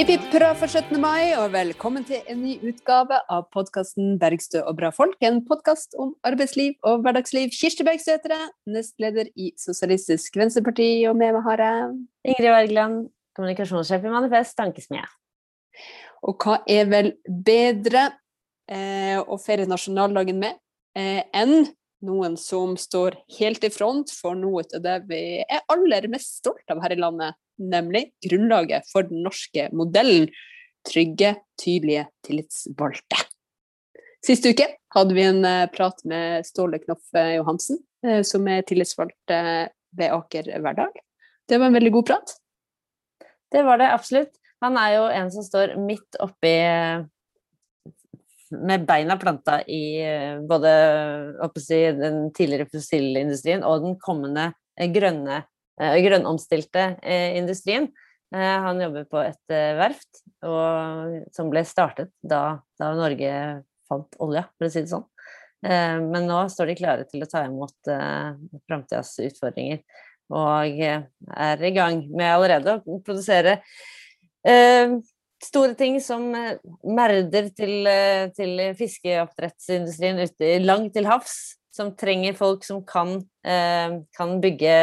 Hipp hipp hurra for 17. mai, og velkommen til en ny utgave av podkasten 'Bergstø og bra folk'. En podkast om arbeidsliv og hverdagsliv. Kirsti Bergstø heter jeg, nestleder i Sosialistisk Venstreparti, og med meg har jeg Ingrid Wergeland, kommunikasjonssjef i Manifest Tankesmie. Og hva er vel bedre eh, å feire nasjonaldagen med eh, enn noen som står helt i front for noe av det vi er aller mest stolt av her i landet, nemlig grunnlaget for den norske modellen. Trygge, tydelige, tillitsvalgte. Sist uke hadde vi en eh, prat med Ståle Knoff eh, Johansen, eh, som er tillitsvalgt ved Aker Hverdag. Det var en veldig god prat. Det var det absolutt. Han er jo en som står midt oppi med beina planta i både si, den tidligere fossilindustrien og den kommende grønne grønnomstilte eh, industrien. Eh, han jobber på et verft og, som ble startet da, da, Norge fant olja, for å si det sånn. Men nå står de klare til å ta imot framtidas utfordringer. Og er i gang med allerede å produsere store ting som merder til, til fiskeoppdrettsindustrien ute langt til havs som trenger folk som kan, eh, kan bygge,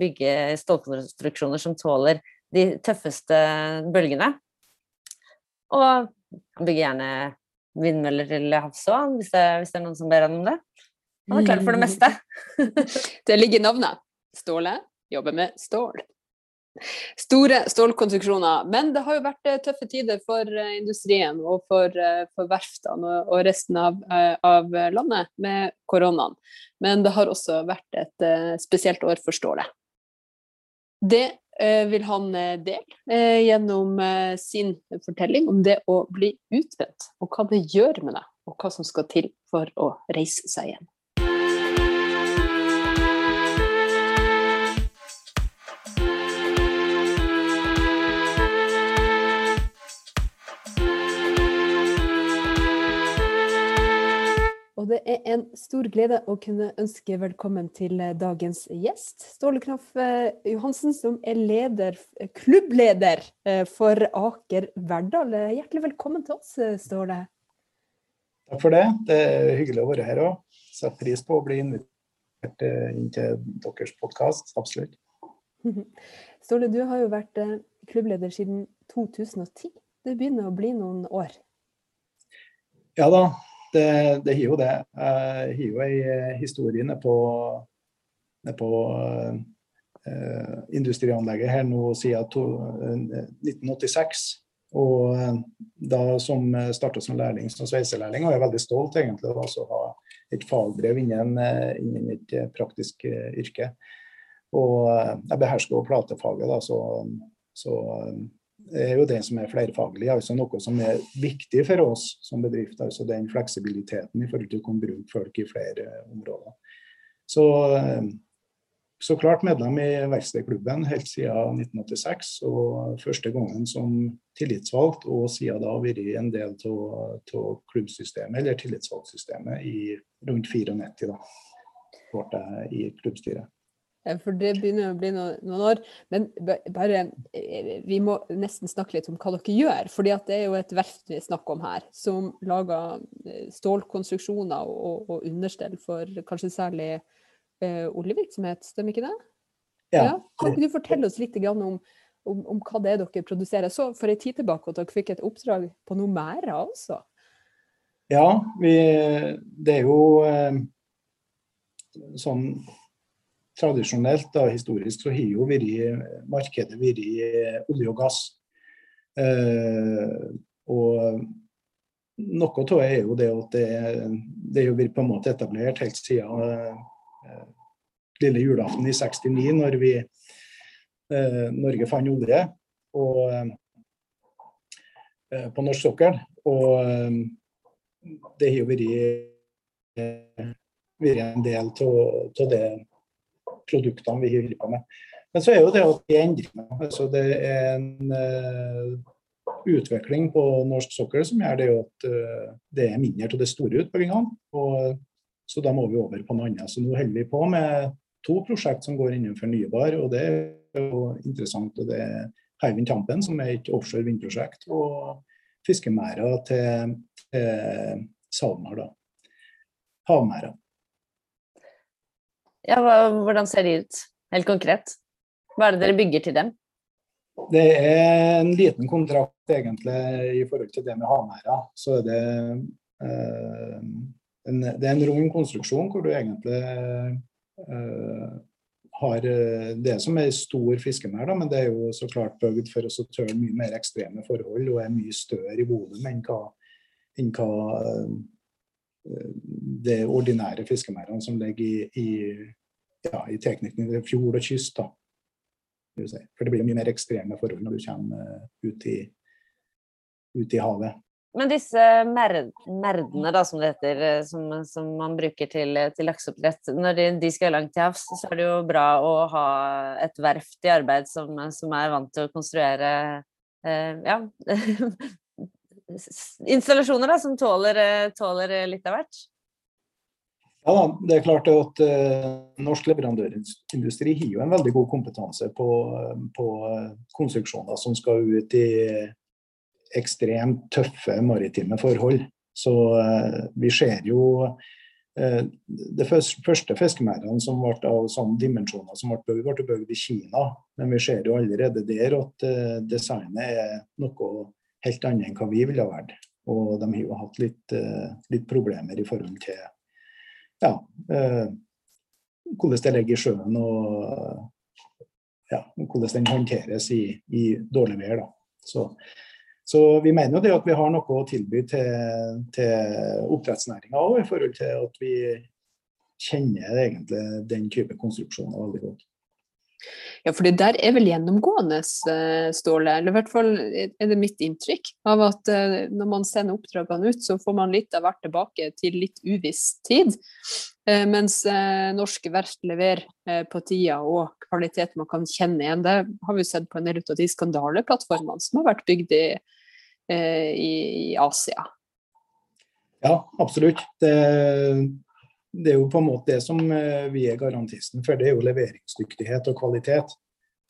bygge stålkonstruksjoner som tåler de tøffeste bølgene. Og bygger gjerne vindmøller til havs òg, hvis, hvis, det er noen som ber han om det. Han er klar for det meste. det ligger i navnet. Ståle jobber med stål. Store stålkonstruksjoner. Men det har jo vært eh, tøffe tider for eh, industrien og for, eh, for verftene og resten av, av, landet med koronaen. Men det har også vært et spesielt år for stålet. Det vil han dele gjennom sin fortelling om det å bli utbrent, og hva det gjør med deg, og hva som skal til for å reise seg igjen. Og det er en stor glede å kunne ønske velkommen til eh, dagens gjest, Ståle Knaff eh, Johansen, som er leder, klubbleder eh, for Aker Verdal. Hjertelig velkommen til oss, Ståle. Takk for det. Det er hyggelig å være her òg. Setter pris på å bli invitert inn til deres podkast. Absolutt. Ståle, du har jo vært klubbleder siden 2010. Det begynner å bli noen år? Ja da, det, det har jo det. Jeg har jo ei eh, historie nede på, ned på uh, industrianlegget her nå siden to, uh, 1986. Og da som starta som lærling som sveiselærling, og jeg er veldig stolt egentlig av å ha et fagbrev innen, innen et praktisk yrke. Og jeg behersker også platefaget, da, så, så er jo det som er flerfaglig, altså noe som er viktig for oss som bedrift. altså Den fleksibiliteten i forhold til å kunne bruke folk i flere områder. Så, så klart medlem i verkstedklubben helt siden 1986, og første gangen som tillitsvalgt, og siden da vært en del av klubbsystemet, eller tillitsvalgtsystemet, i rundt 94 da, ble jeg i klubbstyret. For det begynner å bli noen, noen, år. Men bare eh, Vi må nesten snakke litt om hva dere gjør. fordi det er jo et verft vi snakker om her, som lager eh, stålkonstruksjoner og, og understell for kanskje særlig eh, oljevirksomhet, stemmer ikke det? Ja. ja. Kan ikke du fortelle oss litt om, om, om, hva det er dere produserer? Så for en tid tilbake at dere fikk et oppdrag på noe mer også? Ja, vi, det er jo eh, sånn tradisjonelt og historisk så har jo vært markedet vært eh, olje og gass. Eh, og noe av det er jo det at det, det er jo på en måte etablert helt siden eh, lille julaften i 69, når vi eh, Norge fant olje og, eh, på norsk sokkel. Og eh, det har jo vært, vært en del av det produktene vi holder på med. Men så er jo det at det er. Altså det er en uh, utvikling på norsk sokkel som gjør det at uh, det er mindre av de store utbyggingene. Og, så da må vi over på noe annet. Så nå holder vi på med to prosjekt som går innenfor fornybar, og det er jo interessant. og det Hywind Tampen, som er et offshore vindprosjekt, og fiskemerder til, til SalMar, da. Havmerder. Ja, hvordan ser de ut, helt konkret? Hva er det dere bygger til dem? Det er en liten kontrakt egentlig i forhold til det med havmerder. Så er det, eh, en, det er en rund konstruksjon hvor du egentlig eh, har eh, det som er stor fiskemerd, men det er jo så klart bygd for å tørre mye mer ekstreme forhold og er mye større i volum enn hva, enn hva det ordinære fiskemerdene som ligger i, i, ja, i tilknytning til fjord og kyst. da. For det blir mye mer ekstreme forhold når du kommer ut i, ut i havet. Men disse merdene, da, som det heter, eh, som, som man bruker til, til lakseoppdrett, når de, de, skal langt til havs, så er det jo bra å ha et verft i arbeid som, som er vant til å konstruere eh, ja, installasjoner da, som tåler, tåler, litt av hvert? Ja, det er klart at uh, Norsk leverandørindustri har jo en veldig god kompetanse på, på konstruksjoner som skal ut i ekstremt tøffe maritime forhold. Så eh, vi ser jo de første fiskemerdene som ble av sånne dimensjoner som ble bygd, ble bygd i Kina. Men vi ser jo allerede der at eh, designet er noe helt annet enn hva vi ville ha vært. Og de har jo hatt litt, litt problemer i forhold til ja, hvordan det ligger i sjøen og ja, hvordan den håndteres i, i dårlig vær. Så så vi mener jo det at vi har noe å tilby til, til oppdrettsnæringa òg, i forhold til at vi kjenner egentlig den type konstruksjoner veldig godt. Ja, for det der er vel gjennomgående, eh, Ståle. Eller i hvert fall er det mitt inntrykk av at eh, når man sender oppdragene ut, så får man litt av hvert tilbake til litt uviss tid. Eh, mens norske verft leverer på tida og kvalitet man kan kjenne igjen. Det har vi sett på en del av de skandaleplattformene som har vært bygd i Eh, i, Asia. Ja, absolutt. Det, det, er jo på en måte det som eh, vi er garantisten for. Det er jo leveringsdyktighet og kvalitet.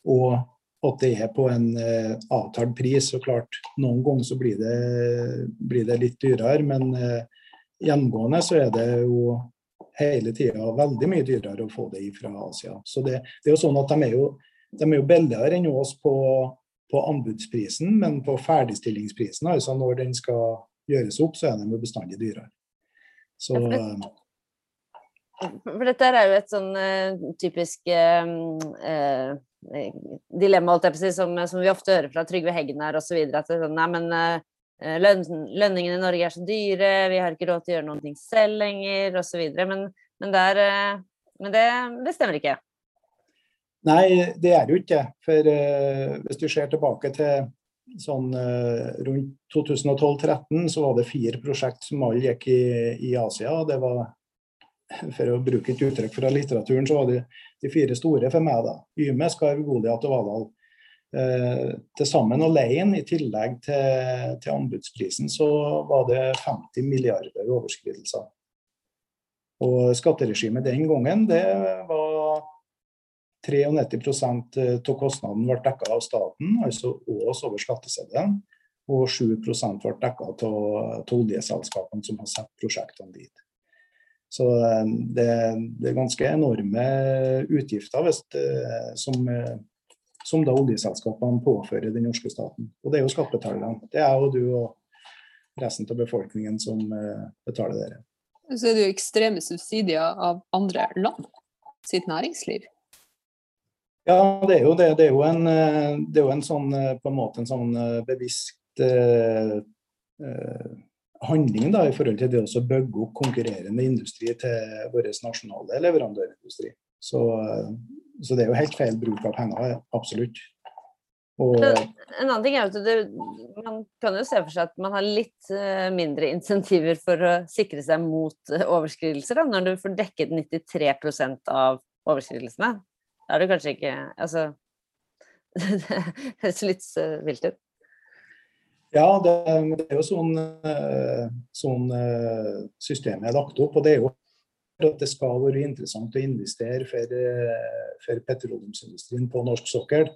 Og at det er på en uh, avtalt pris. Så klart, noen ganger så blir det, blir det litt dyrere, men uh, gjennomgående så er det jo hele tida veldig mye dyrere å få det fra Asia. Så det, det er jo sånn at de er jo, de er jo billigere enn oss på på anbudsprisen, men på ferdigstillingsprisen, altså når den skal gjøres opp, så er de jo bestandig dyrere. Så, for dette er jo et sånn uh, typisk uh, dilemma som, som, vi ofte hører fra Trygve Hegnar osv. At det er sånn, nei, men lønn, lønningene i Norge er så dyre, vi har ikke råd til å gjøre noe selv lenger osv. Men, men, der, men det, det stemmer ikke. Nei, det er jo ikke. For hvis du ser tilbake til sånn rundt 2012-2013, så var det fire prosjekt som alle gikk i, i, Asia. Det var, for å bruke et uttrykk fra litteraturen, så var det de fire store for meg. da. Yme, Skarv, Goliat og Valhall. Eh, til sammen alene, i tillegg til, til, anbudsprisen, så var det 50 milliarder i overskridelser. Og skatteregimet den gangen, det var 93 eh, av kostnaden ble dekket av staten, altså også over skatteseddelen. Og 7% ble dekket av oljeselskapene som har satt prosjektene dit. Så eh, det, det, er ganske enorme utgifter hvis, eh, som, som da oljeselskapene påfører den norske staten. Og det er jo skattebetalerne. Det er jo du og resten av befolkningen som betaler dere. Så er det jo ekstreme subsidier av andre land sitt næringsliv. Ja, det er jo det. Det er jo en, eh, det er jo en sånn eh, på en måte en sånn eh, eh, handling da, i forhold til det å bygge opp konkurrerende industri til vår nasjonale leverandørindustri. Så, så, det er jo helt feil bruk av penger, absolutt. Og, en annen ting er at det, Man kan jo se for seg at man har litt mindre insentiver for å sikre seg mot overskridelser, da, når du får dekket 93% av overskridelsene. Da er du kanskje ikke Altså Det høres litt vilt ut. Ja, det, det, er jo sånn, uh, sånn uh, systemet er lagt opp. Og det er jo at det skal være interessant å investere for, for petroleumsindustrien på norsk sokkel.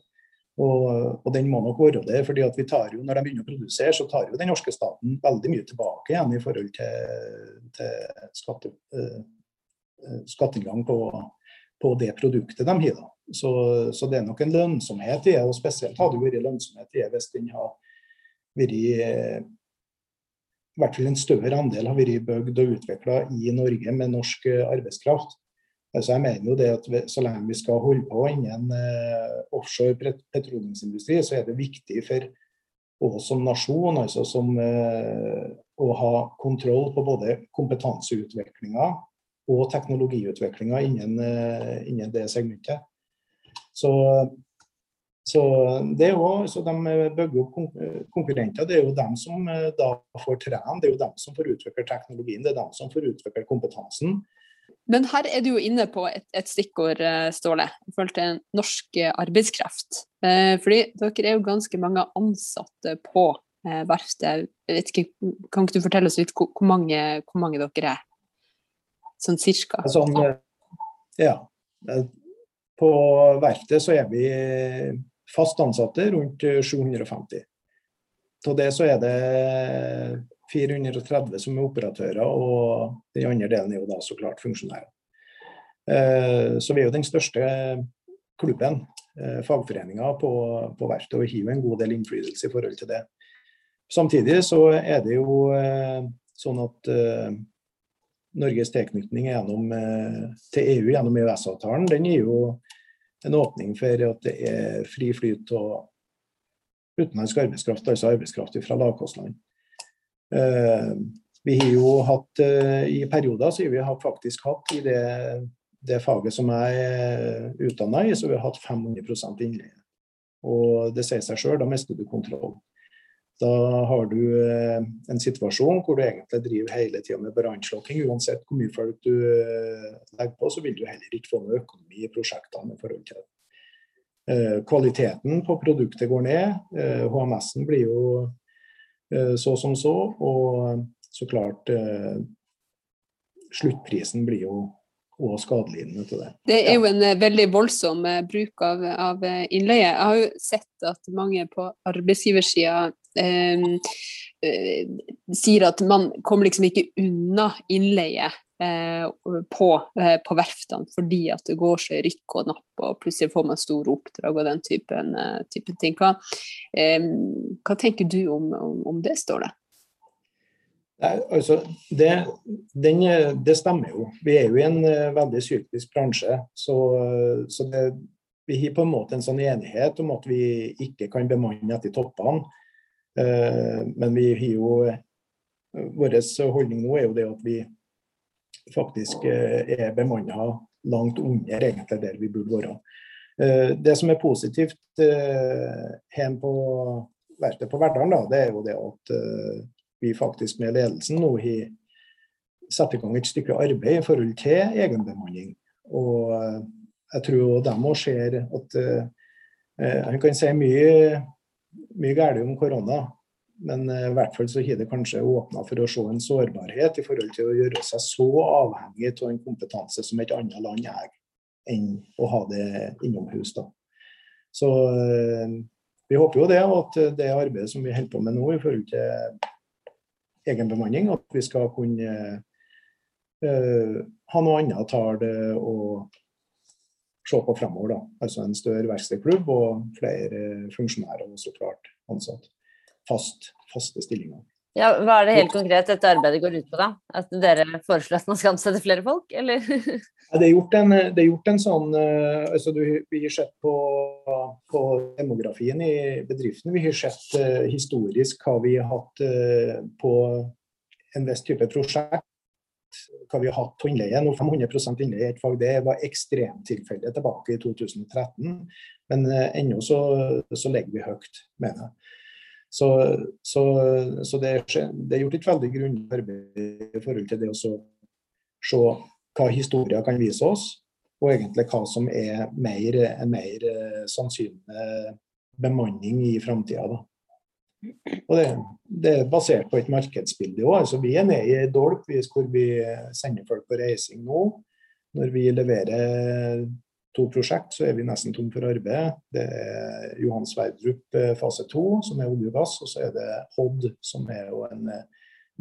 Og, og, den må nok være det. fordi at vi tar jo, Når de begynner å produsere, så tar jo den norske staten veldig mye tilbake igjen i forhold til, til skatte, uh, skatteinngang på, på, det produktet de har. Så, så, det er nok en lønnsomhet i det, og spesielt hadde det vært lønnsomhet i det hvis den har vært i hvert fall en større andel har vært bygd og utvikla i Norge med norsk arbeidskraft. Så jeg mener jo det at Så lenge vi skal holde på innen eh, offshore petroleumsindustri, så er det viktig for oss som nasjon altså som, eh, å ha kontroll på både kompetanseutviklinga og teknologiutviklinga innen, eh, innen, det segmentet. Så, så det jo, så De bygger opp konkurrenter. Det er jo dem som eh, da får trene, det er jo dem som får utvikle teknologien, det er dem som får utvikle kompetansen. Men her er du jo inne på et, et stikkord, eh, Ståle, i forhold til norsk eh, arbeidskraft. Fordi dere er jo ganske mange ansatte på verftet. Ikke, kan ikke du fortelle oss litt hvor, hvor, mange, hvor mange, dere er? Sånn cirka? Sånn, ja. På verftet så er vi fast ansatte rundt 750. Av det så er det 430 som er operatører, og den andre delen er jo da så klart funksjonærer. Eh, så vi er jo den største klubben, eh, fagforeninga på, på verftet, og har en god del innflytelse i forhold til det. Samtidig så er det jo eh, sånn at Norges tilknytning til EU gjennom EØS-avtalen, den gir jo en åpning for at det er fri flyt av utenlandsk arbeidskraft, altså arbeidskraft fra lavkostland. Eh, vi har jo hatt eh, I perioder så har vi faktisk hatt i det, det faget som jeg er utdanna i, så vi har hatt 500% innleie. Og det sier seg sjøl, da mister du kontroll. Da har du eh, en situasjon hvor du egentlig driver hele tida med brannslukking. Uansett hvor mye folk du legger på, så vil du heller ikke få noe økonomi i prosjektene. i forhold til det. Kvaliteten på produktet går ned. HMS-en blir jo Eh, så som så. Og så klart eh, Sluttprisen blir jo og skadelidende til det. Det er jo en. Eh, veldig voldsom bruk av, av, innleie. Jeg har jo sett at mange på arbeidsgiversida eh, eh, sier at man kommer liksom ikke unna innleie Eh, på, eh, på, verftene fordi at det går så rykk og napp, og plutselig får man store oppdrag og den typen, eh, typen ting. Hva, hva, tenker du om, om, om det, Ståle? Nei, altså, det, den, det, stemmer jo. Vi er jo i en veldig syklisk bransje. Så, så det, vi har på en måte en sånn enighet om at vi ikke kan bemanne etter toppene. Men vi har jo Vår holdning nå er jo det at vi faktisk eh, er bemanna langt under egentlig der vi burde være. Eh, det som er positivt eh, på verftet på Verdalen, det er jo det at vi faktisk med ledelsen nå har satt i gang et stykke arbeid i forhold til egenbemanning. Og jeg tror de òg ser at Han kan si mye, mye galt om korona, men eh, i hvert fall så har det kanskje åpna for å se en sårbarhet i forhold til å gjøre seg så avhengig av en kompetanse som et annet land er, enn å ha det innomhus. da. Så eh, vi håper jo det, at det arbeidet som vi holder på med nå i forhold til egenbemanning, at vi skal kunne uh, ha noe annet tall å se på fremover. da. Altså en større verkstedklubb og flere funksjonærer og så klart ansatt. fast, faste stillinger. Ja, hva er det helt konkret dette arbeidet går ut på, da? At dere foreslår at man skal ansette flere folk, eller? Ja, det, er gjort en, det er gjort en sånn eh, altså du, Vi har sett på, på, demografien i bedriftene. Vi har sett uh, historisk hva vi har hatt uh, på en viss type prosjekt. Hva vi har hatt på innleie. Nå 500 innleie i ett fag, det var ekstremtilfellet tilbake i 2013. Men uh, ennå så, så legger vi høyt, mener jeg. Så, så, så det, det, er, gjort et veldig grundig arbeid i forhold til det å se hva historien kan vise oss, og egentlig hva som er mer, mer eh, sannsynlig bemanning i framtida. Og det, det, er basert på et markedsbilde òg. Altså, vi er nede i dolk hvor vi sender folk på reising nå. Når vi leverer to prosjekt, så er vi nesten tom for arbeid. Det er Johan Sverdrup fase to, som er olje og gass, og så er det Hod, som er en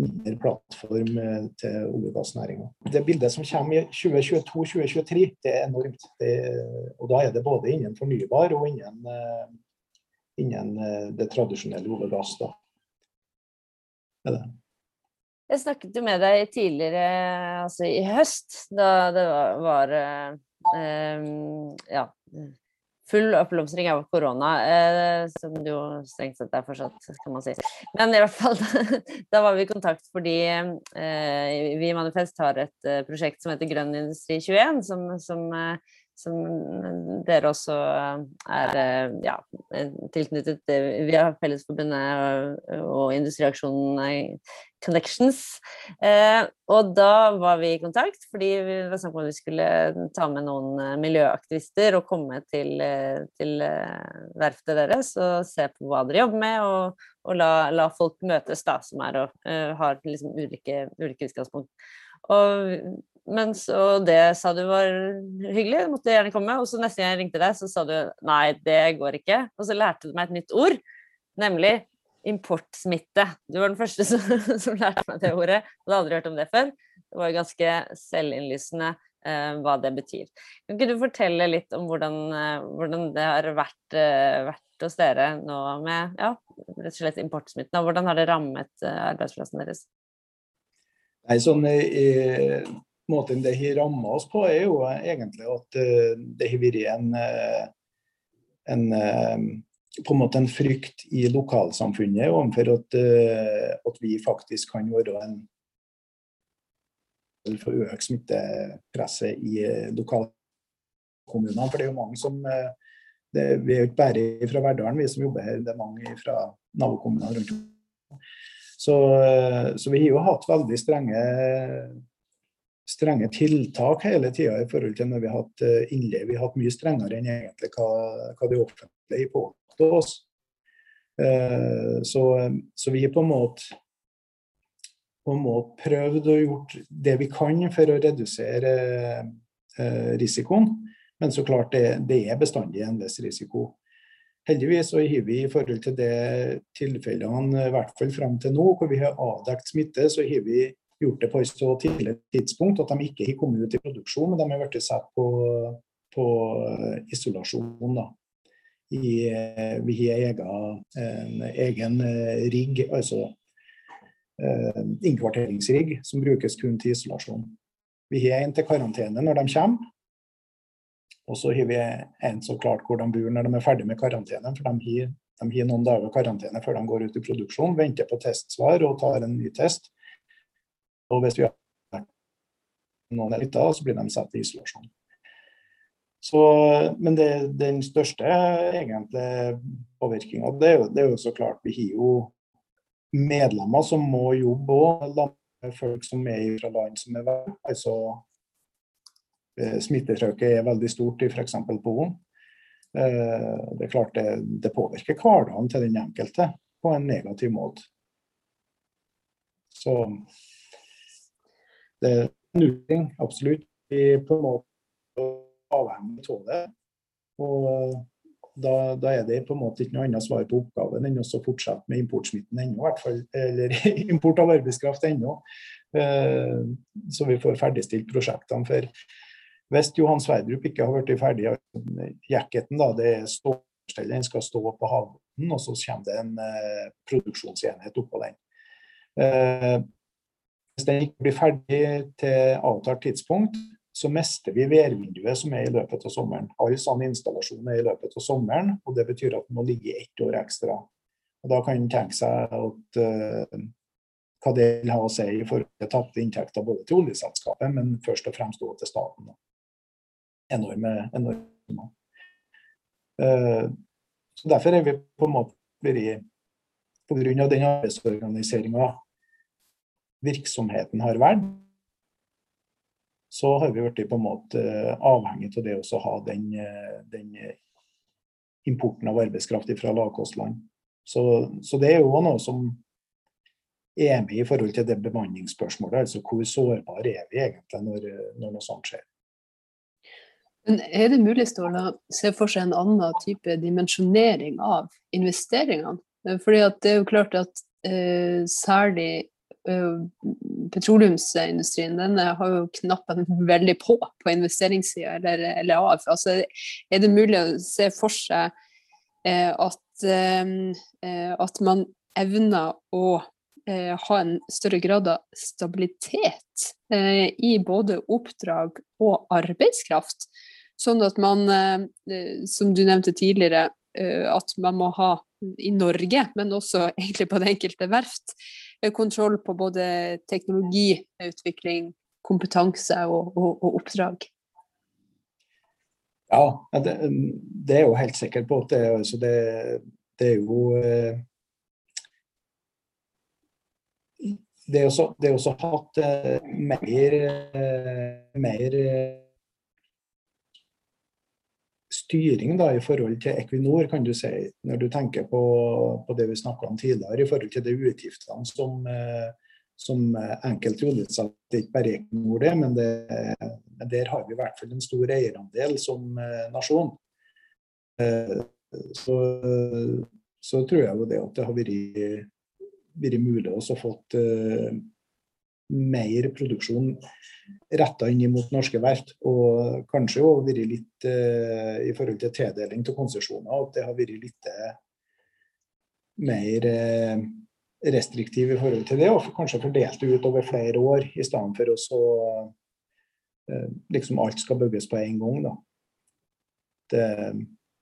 mindre plattform til olje- og gassnæringa. Det bildet som kommer i 2022-2023, det er enormt. Det, og da er det både innen fornybar og innen, innen det tradisjonelle olje og gass. Da. Jeg snakket jo med deg tidligere, altså i høst, da det var, var eh, ja, full oppblomstring av korona, eh, som jo strengt sett er fortsatt, kan man si. Men i hvert fall, da var vi i kontakt fordi eh, vi i Manifest har et eh, prosjekt som heter Grønn industri 21, som, som eh, som dere også er eh, ja, tilknyttet Via Fellesforbundet og Industriaksjonen Connections. Eh, og da var vi i kontakt, fordi vi var snakk om at vi skulle ta med noen eh, miljøaktivister og komme til, til verftet deres og se på hva dere jobber med, og, og la, la, folk møtes, da, som er og har liksom ulike, ulike utgangspunkt. Og mens, så det sa du var hyggelig, måtte gjerne komme. Og så neste gang jeg ringte deg, så sa du nei, det går ikke. Og så lærte du meg et nytt ord, nemlig importsmitte. Du var den første som, som lærte meg det ordet. Jeg hadde aldri hørt om det før. Det var jo ganske selvinnlysende eh, hva det betyr. Kan ikke du fortelle litt om hvordan, eh, hvordan det har vært, eh, vært hos dere nå med ja, rett og slett importsmitten, og hvordan har det rammet eh, arbeidsplassen deres? Nei, sånn, i, måten det har ramma oss på, er jo egentlig at eh, det har vært en, eh, en, eh, på en måte en frykt i lokalsamfunnet overfor at, at vi faktisk kan være en for å øke smittepresset i lokalkommunene. For det er jo mange som det, Vi er jo ikke bare fra Verdalen, vi som jobber her. Det er mange fra nabokommunene rundt. Så, så vi har jo hatt veldig strenge strenge tiltak hele tida i forhold til når vi har hatt eh, innleie. Vi har hatt mye strengere enn egentlig hva, hva det offentlige har oss. Uh, så, så, vi på en måte på en måte prøvd og gjort det vi kan for å redusere uh, risikoen. Men så klart det, det er bestandig en viss risiko. Heldigvis så har vi i forhold til de tilfellene, i hvert fall fram til nå, hvor vi har avdekt smitte, så har vi gjort det på et så tidlig tidspunkt at de ikke har kommet ut i produksjon, men de har blitt satt på, på eh, isolasjon. da. I, eh, vi har egen, en egen eh, rigg, altså innkvarteringsrigg, som brukes kun til isolasjon. Vi har en til karantene når de kommer. Og så har vi en så klart hvor de bor når de er ferdig med karantene. For de har, de har noen dager karantene før de går ut i produksjon, venter på testsvar og tar en ny test. Og hvis vi har noen eliter, så blir de satt i isolasjon. Så, men det, den største egentlig påvirkninga, det, det, er jo så klart Vi har jo medlemmer som må jobbe òg. Folk som er fra land som er verre. Altså, eh, smittetrykket er veldig stort i f.eks. Polen. Eh, det er klart det, det påvirker hverdagen til den enkelte på en negativ måte. Så det er en utfordring, absolutt. Vi er på en måte avhengig av det. Og da, da, er det på en måte ikke noe annet svar på oppgaven enn å fortsette med importsmitten ennå, hvert fall. Eller import av arbeidskraft ennå. Eh, så vi får ferdigstilt prosjektene. For hvis Johan Sverdrup ikke har blitt ferdig, jacketen da, det er stålstellet, den skal stå på havbunnen, og så kommer det en eh, produksjonsenhet oppå den. Eh, hvis den ikke blir ferdig til avtalt tidspunkt, så mister vi værvinduet som er i løpet av sommeren. All sånn installasjon er i løpet av sommeren, og det betyr at den må ligge ett år ekstra. Og Da kan en tenke seg at, uh, hva det vil ha å si i forhold til tapte inntekter både til oljeselskapet, men først og fremst også til staten. Enorme. enorme. Uh, så Derfor er vi på en måte vært Pga. den arbeidsorganiseringa virksomheten har vært, så har vi blitt på en måte avhengig av det å ha den, den, importen av arbeidskraft fra lavkostland. Så, så, det er jo noe som er med i forhold til det bemanningsspørsmålet. Altså hvor sårbare er vi egentlig når, når noe sånt skjer. Men Er det mulig Ståle, å se for seg en annen type dimensjonering av investeringene? Fordi det er jo klart at eh, særlig eh, petroleumsindustrien den har jo knappen veldig på på investeringssida eller, eller, av. Altså, er det mulig å se for seg eh, at, at man evner å ha en større grad av stabilitet i både oppdrag og arbeidskraft? Sånn at man, som du nevnte tidligere, at man må ha i Norge, men også egentlig på det enkelte verft, kontroll på både teknologiutvikling, kompetanse og, og, og oppdrag. Ja, det, det, er jo helt sikkert på det, altså det, det er jo Det er også, det er også hatt mer, mer styring da, i forhold til Equinor, kan du si, når du tenker på, på det vi snakka om tidligere, i forhold til de utgiftene som, eh, som enkelte oljeselskaper, ikke bare Equinor, det, men, det, men der har vi i hvert fall en stor eierandel som eh, nasjon. Eh, så, så tror jeg jo det at det har vært, vært mulig å få mer produksjon retta inn mot norske verft. Og kanskje òg vært litt uh, i forhold til tildeling til konsesjoner, at det har vært litt uh, mer uh, restriktiv i forhold til det. Og kanskje fordelt det ut over flere år, i stedet for å så liksom alt skal bygges på én gang. da. Det,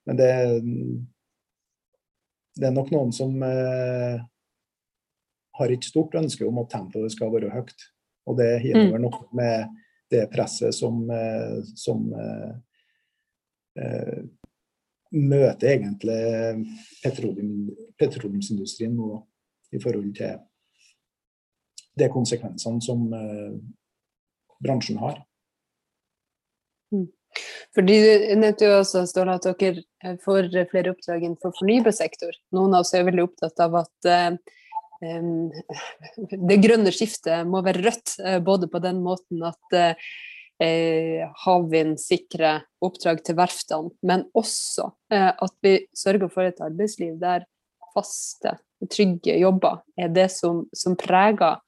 men det, det er nok noen som har et stort ønske om at tempoet skal være høyt. Og det har mm. vel noe med det presset som, eh, som eh, eh, møter egentlig petroleum, petroleumsindustrien nå i forhold til de konsekvensene som eh, bransjen har. Mm. Fordi Du nevnte jo også Ståle, at dere får flere oppdrag innenfor fornybar sektor. Noen av oss er veldig opptatt av at eh, det grønne skiftet må være rødt, eh, både på den måten at eh, havvind sikrer oppdrag til verftene, men også eh, at vi sørger for et arbeidsliv der faste, trygge jobber er det som, som preger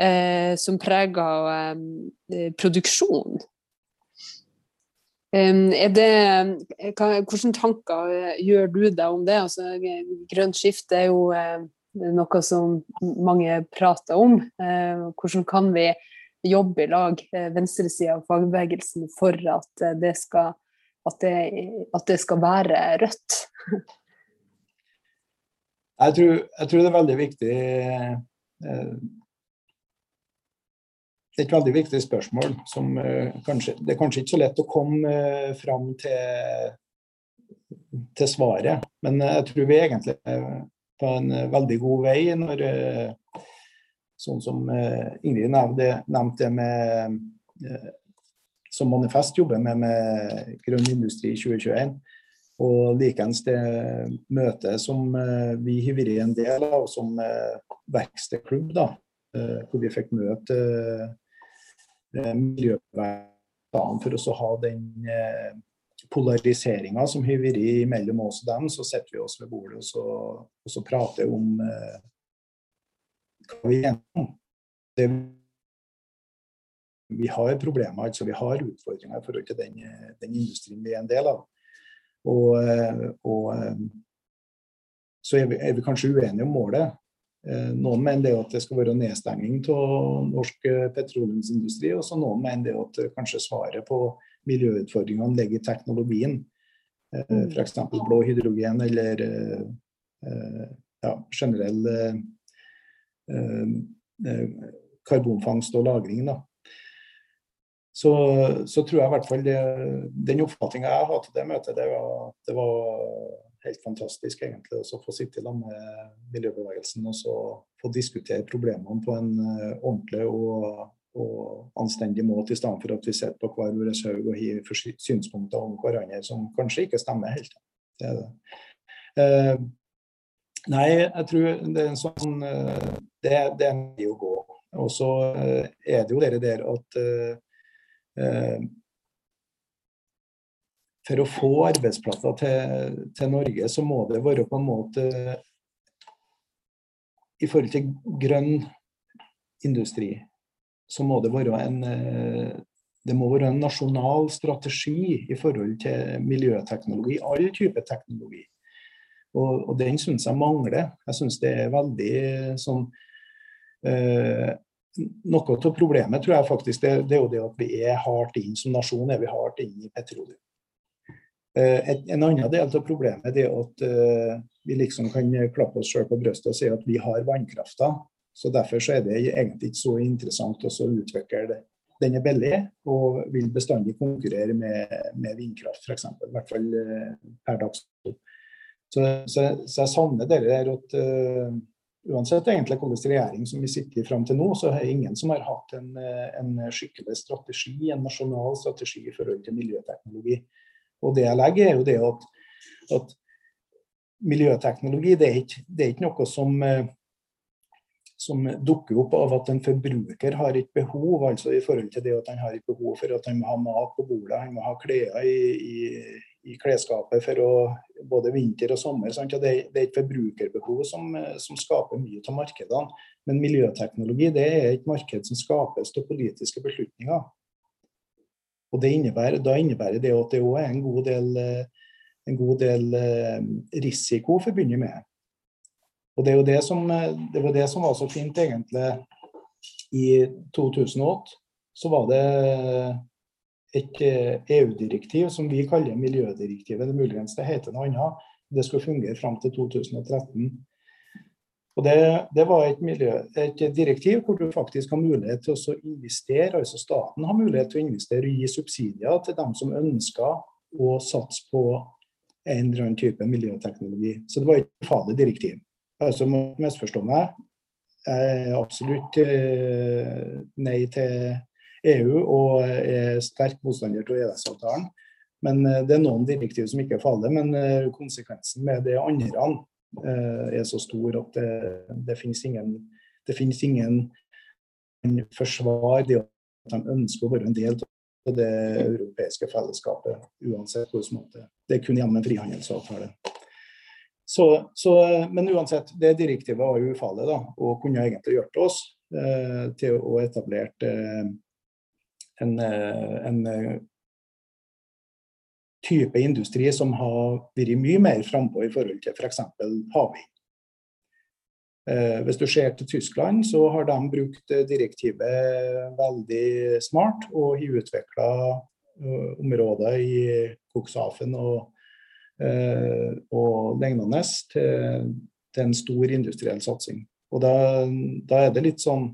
eh, som preger eh, produksjon. Det, hvordan tanker gjør du deg om det? Altså, grønt skifte er jo noe som mange prater om. Eh, hvordan kan vi jobbe i lag, eh, venstresida av fagbevegelsen, for at eh, det skal, at det, at det skal være rødt? Jeg tror, jeg tror, det er veldig viktig Det er et veldig viktig spørsmål. Som, kanskje, det er kanskje ikke så lett å komme fram til, til svaret, men jeg tror vi egentlig på en eh, veldig god vei. når eh, Sånn som eh, Ingrid nevnte, med som Manifest jobber med, med grønn industri 2021. Og likeens det møtet som vi har vært en del av som verkstedklubb, da, hvor vi fikk møte miljøvernet for å ha den polariseringa som har vært mellom oss og dem, så setter vi oss ved bordet og så, og så prater om eh, hva vi er om. Det, vi har problemer, altså vi har utfordringer i forhold til den, den industrien vi er en del av. Og, eh, og eh, så er vi, er vi, kanskje uenige om målet. Eh, noen mener det at det skal være nedstenging av norsk petroleumsindustri, og så noen mener det at kanskje svaret på miljøutfordringene ligger i teknologien. Eh, mm. F.eks. blå hydrogen eller eh, ja, generell eh, karbonfangst og -lagring. Så, så, tror jeg i hvert fall det, den oppfatninga jeg har til det møtet, det var, det var helt fantastisk egentlig å få sitte sammen med miljøbevegelsen og så få diskutere problemene på en ordentlig og og anstendig måte, i stedet for at vi sitter på hver vår haug og har synspunkter om hverandre som kanskje ikke stemmer helt. Det det. Eh, nei, jeg tror det er en sånn eh, Det, det er mye å gå. Og så eh, er det jo det der at eh, for å få arbeidsplasser til, til, Norge, så må det være på en måte I forhold til grønn industri, så må det være en det må være en nasjonal strategi i forhold til miljøteknologi, all type teknologi. Og, og den syns jeg mangler. Jeg syns det er veldig sånn eh, Noe av problemet tror jeg faktisk det, det, er jo det at vi er hardt inn som nasjon er vi hardt inn i petroleum. Eh, en annen del av problemet er at uh, vi liksom kan klappe oss selv på brystet og si at vi har vannkrafta. Så Derfor så er det egentlig ikke så interessant å utvikle det. Den er billig og vil bestandig konkurrere med, med vindkraft, f.eks. I hvert fall uh, per dags så, så, så, jeg savner det der at uh, uansett egentlig hvilken regjering som vi sitter i fram til nå, så er det ingen som har hatt en, en, skikkelig strategi, en nasjonal strategi i forhold til miljøteknologi. Og det jeg legger, er jo det at, at miljøteknologi det er, ikke, det er ikke noe som, som dukker opp av at en forbruker har et behov, altså i forhold til det at han har et behov for at han må ha mat på bordet, han må ha klær i, i i klesskapet for å, både vinter og sommer. Sant? det, det, er et forbrukerbehov som, som, skaper mye av markedene. Men miljøteknologi det er et marked som skapes av politiske beslutninger. Og det innebærer, Da innebærer det at det òg er en god del, en god del eh, risiko forbundet med Og Det er jo det som, det var det som var så fint, egentlig. I 2008 så var det et EU-direktiv som vi kaller miljødirektivet. Det muligens det heter noe annet. Det skulle fungere fram til 2013. Og det, det var et, miljø, et, direktiv hvor du faktisk har mulighet til å investere, altså staten har mulighet til å investere og gi subsidier til dem som ønsker å satse på en eller annen type miljøteknologi. Så det var et farlig direktiv. Altså, må misforstå meg. Jeg er absolutt eh, nei til EU og er sterk motstander til EØS-avtalen. Men eh, det er noen direktiv som ikke er farlige, men konsekvensen med det andre er så stor at det, det finnes ingen det finnes ingen forsvar det at de ønsker å være en del av det europeiske fellesskapet, uansett hvordan måte. Det er kun gjennom en frihandelsavtale. Så, så, men uansett, det direktivet var jo ufarlig da, og kunne egentlig hjulpet oss eh, til å etablere eh, en, eh, en eh, type industri som har vært mye mer frampå i forhold til f.eks. For havvind. Eh, hvis du ser til Tyskland, så har de brukt direktivet veldig smart og har utvikla områder i Cuxhaven og, og lignende til, til, en stor industriell satsing. Og da, da, er det litt sånn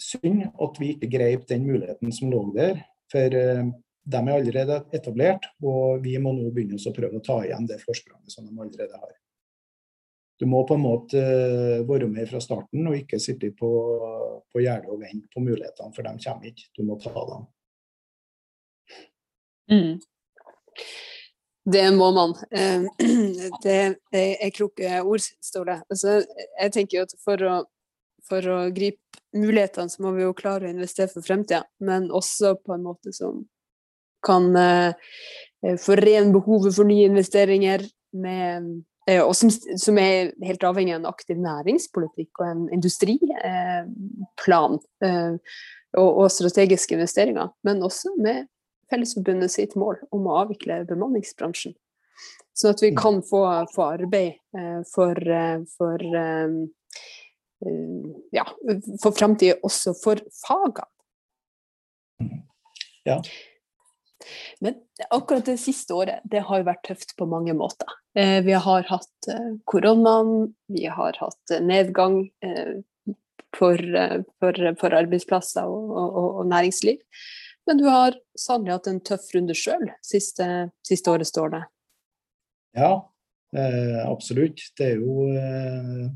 synd at vi ikke grep den muligheten som lå der. For uh, de er allerede etablert, og vi må nå begynne å prøve å ta igjen det forspranget som de allerede har. Du må på en måte uh, være med fra starten og ikke sitte på, på gjerdet og vente på mulighetene, for de kommer ikke. Du må ta dem. Mm. Det må man. Eh, det er kloke ord, står det. Altså, jeg tenker at for å for å gripe mulighetene, så må vi jo klare å investere for fremtida, men også på en måte som kan eh, forene behovet for nye investeringer med eh, og som, som, er helt avhengig av en aktiv næringspolitikk og en industriplan eh, og, og, strategiske investeringer, men også med Fellesforbundet sitt mål om å avvikle bemanningsbransjen. Sånn at vi mm. kan få, få arbeid eh, for, eh, for eh, ja, for framtida også for fagene. Ja. Men akkurat det siste året det har vært tøft på mange måter. Vi har hatt koronaen, vi har hatt nedgang for, for, for arbeidsplasser og, og, og, næringsliv. Men du har sannelig hatt en tøff runde sjøl siste, siste, året, står det. Ja, eh, absolutt. Det er jo eh,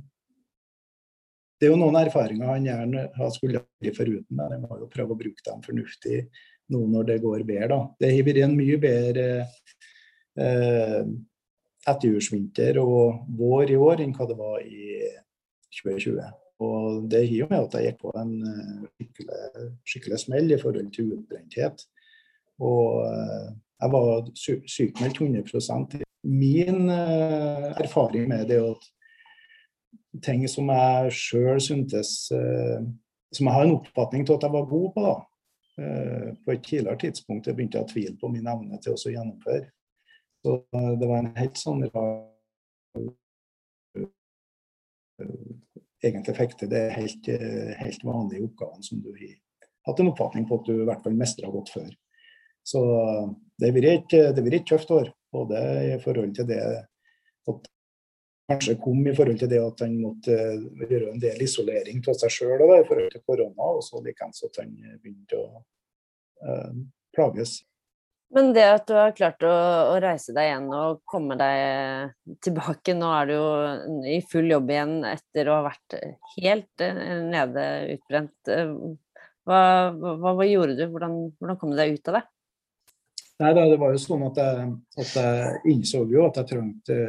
det er jo noen erfaringer han gjerne har skulle vært foruten, men jeg må jo prøve å bruke dem fornuftig nå når det går bedre. da. Det har vært en mye bedre eh, etterjordsvinter og vår i år enn hva det var i 2020. Og Det gir jo med at jeg gikk på en eh, skikkelig, skikkelig smell i forhold til utbrenthet. Og, eh, Jeg var sy- sykmeldt 100% Min eh, erfaring med det er at ting som jeg sjøl syntes Som jeg har en oppfatning til at jeg var god på, da. På et tidligere tidspunkt jeg begynte jeg å tvile på min evne til å gjennomføre. Så det var en helt sånn Egentlig fikk til det helt, eh, helt vanlige oppgavene som du har hatt en oppfatning på at du i hvert fall mestra godt før. Så det har vært et, det har et tøft år, både i forhold til det at kanskje kom i forhold til det at han måtte gjøre en del isolering av seg sjøl i forhold til korona, og så likeens at han begynte å øh, plages. Men det at du har klart å, å, reise deg igjen og komme deg tilbake, nå er du jo i full jobb igjen etter å ha vært helt eh, nede, utbrent. eh, Hva, hva, hva gjorde du? Hvordan, hvordan, kom du deg ut av det? Nei, da, Det var jo sånn at jeg, at jeg innså jo at jeg trengte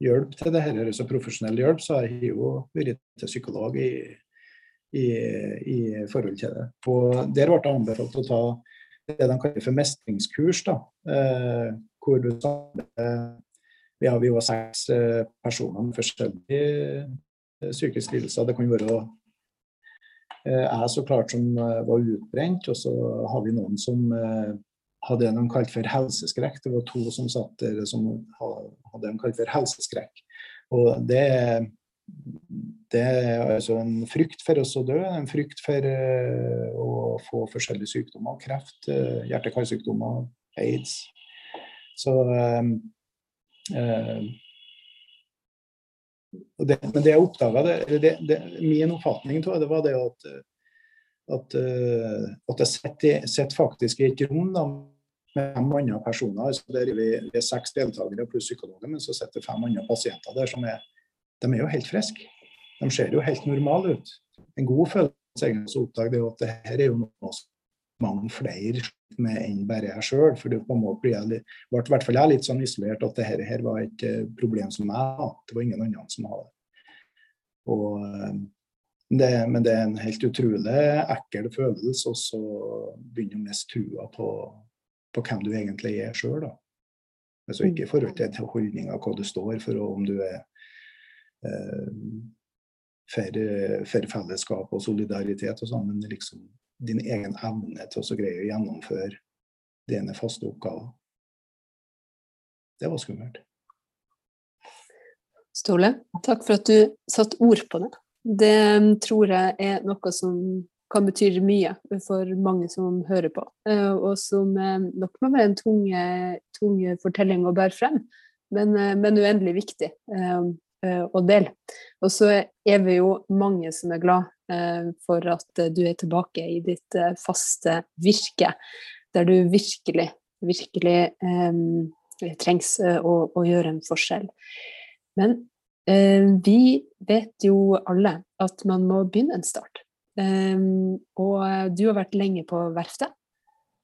hjelp til det her, altså profesjonell hjelp. Så jeg har jo vært til psykolog i, i, i, forhold til det. Og Der ble jeg anbefalt å ta det de kaller for mestringskurs. da, eh, hvor du ja, Vi var seks eh, personer med forskjellige eh, psykiske lidelser. Det kan være eh, jeg så klart som eh, var utbrent, og så har vi noen som eh, hadde det de kalte for helseskrekk. Det var to som satt der som hadde de kalte for helseskrekk. Og det, det er altså en frykt for oss å dø, en frykt for uh, å få forskjellige sykdommer. Kreft, uh, hjerte-karsykdommer, aids. Så uh, det, Men det jeg oppdaga, min oppfatning av det, var det at at, at jeg sitter faktisk i et rom da, med fem andre personer. Altså der er vi, vi er seks deltakere pluss psykologer, men så sitter fem andre pasienter der som er de er jo helt friske. De ser jo helt normale ut. En god følelse egentlig å oppdage det at det her er jo noe mange flere med enn bare jeg sjøl. For det på en måte ble jeg litt, ble i hvert fall jeg litt sånn isolert at det her, her var et problem som jeg hadde. Det var ingen andre som hadde. Og det, men det er en helt utrolig ekkel følelse å begynne å miste trua på, på, hvem du egentlig er sjøl. Altså ikke i forhold til holdninga, hva du står for, og om du er eh, for, fellesskap og solidaritet og sånn, men liksom din egen evne til å greie å gjennomføre dine faste oppgaver. Det var skummelt. Ståle, takk for at du satte ord på det. Det tror jeg er noe som kan bety mye for mange som hører på, og som nok må være en tung fortelling å bære frem, men, men uendelig viktig å dele. Og så er vi jo mange som er glad for at du er tilbake i ditt faste virke, der du virkelig, virkelig um, trengs å, å gjøre en forskjell. Men vi vet jo alle at man må begynne en start. Og du har vært lenge på verftet,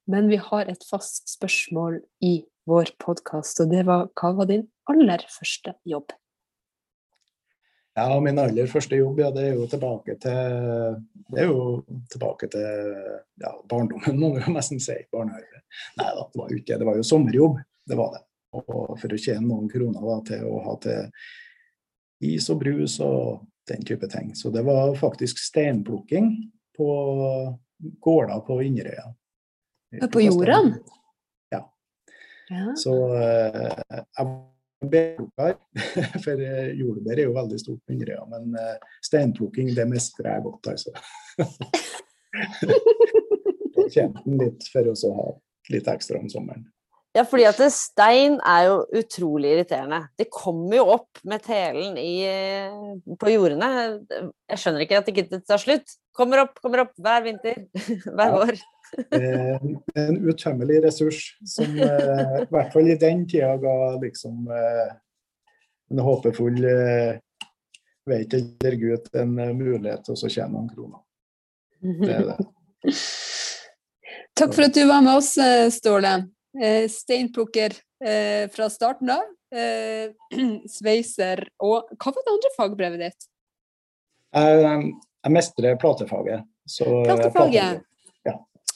men vi har et fast spørsmål i vår podkast, og det var hva var din aller første jobb? Ja, min aller første jobb, ja, det er jo tilbake til Det er jo tilbake til ja, barndommen, må vi nesten si. Barnehage. Nei da, det var jo ikke det. var jo sommerjobb, det var det. Og for å tjene noen kroner da, til å ha til is og brus og den type ting. Så det var faktisk steinplukking på gårder på Inderøya. På jorda? Ja. ja. Så uh, jeg bærplukker, for jordbær er jo veldig stort på Inderøya. Men uh, steinplukking, det mestrer jeg godt, altså. Jeg den litt for å ha litt ekstra om sommeren. Ja, fordi at stein er jo utrolig irriterende. Det kommer jo opp med telen i, på jordene. Jeg skjønner ikke at det ikke tar slutt. Kommer opp, kommer opp hver vinter, hver ja. Vår. en utømmelig ressurs som i hvert fall i den tida ga liksom en håpefull vet eller gutt en mulighet til å tjene noen kroner. Det er det. Takk for at du var med oss, Ståle. Eh, steinplukker eh, fra starten av. Eh, sveiser og Hva var det andre fagbrevet ditt? Jeg, jeg mestrer platefaget. platefaget?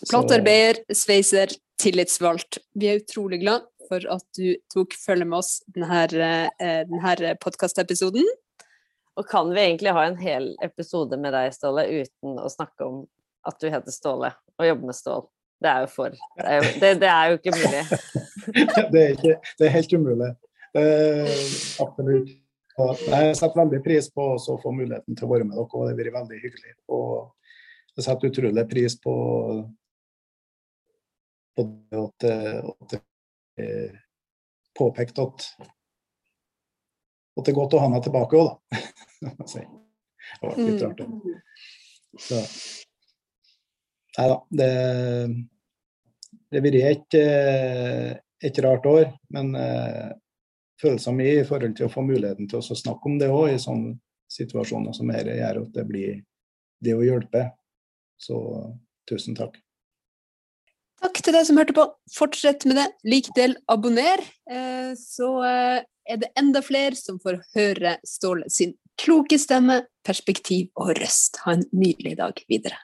Platearbeider, sveiser, tillitsvalgt. Vi er utrolig glad for at du tok følge med oss denne, eh, denne podkastepisoden. Og kan vi egentlig ha en hel episode med deg, Ståle, uten å snakke om at du heter Ståle og jobber med stål? Det er jo for Det er jo, det, det er jo ikke mulig. det, er ikke, det er helt umulig. Eh, absolutt. Jeg setter veldig pris på å få muligheten til å være med dere, og det har vært veldig hyggelig. Og jeg setter utrolig pris på, på det at, at det er påpekt at, at det er godt å ha meg tilbake òg, da. det var litt rart. Så. Nei da. Det, det har vært et, et rart år, men eh, følelsene mine i forhold til å få muligheten til å snakke om det òg, i sånne situasjoner som dette, gjør at det blir det å hjelpe. Så tusen takk. Takk til deg som hørte på. Fortsett med det. Lik, del, abonner. Eh, så eh, er det enda flere som får høre Ståle sin kloke stemme, perspektiv og røst. Ha en nydelig dag videre.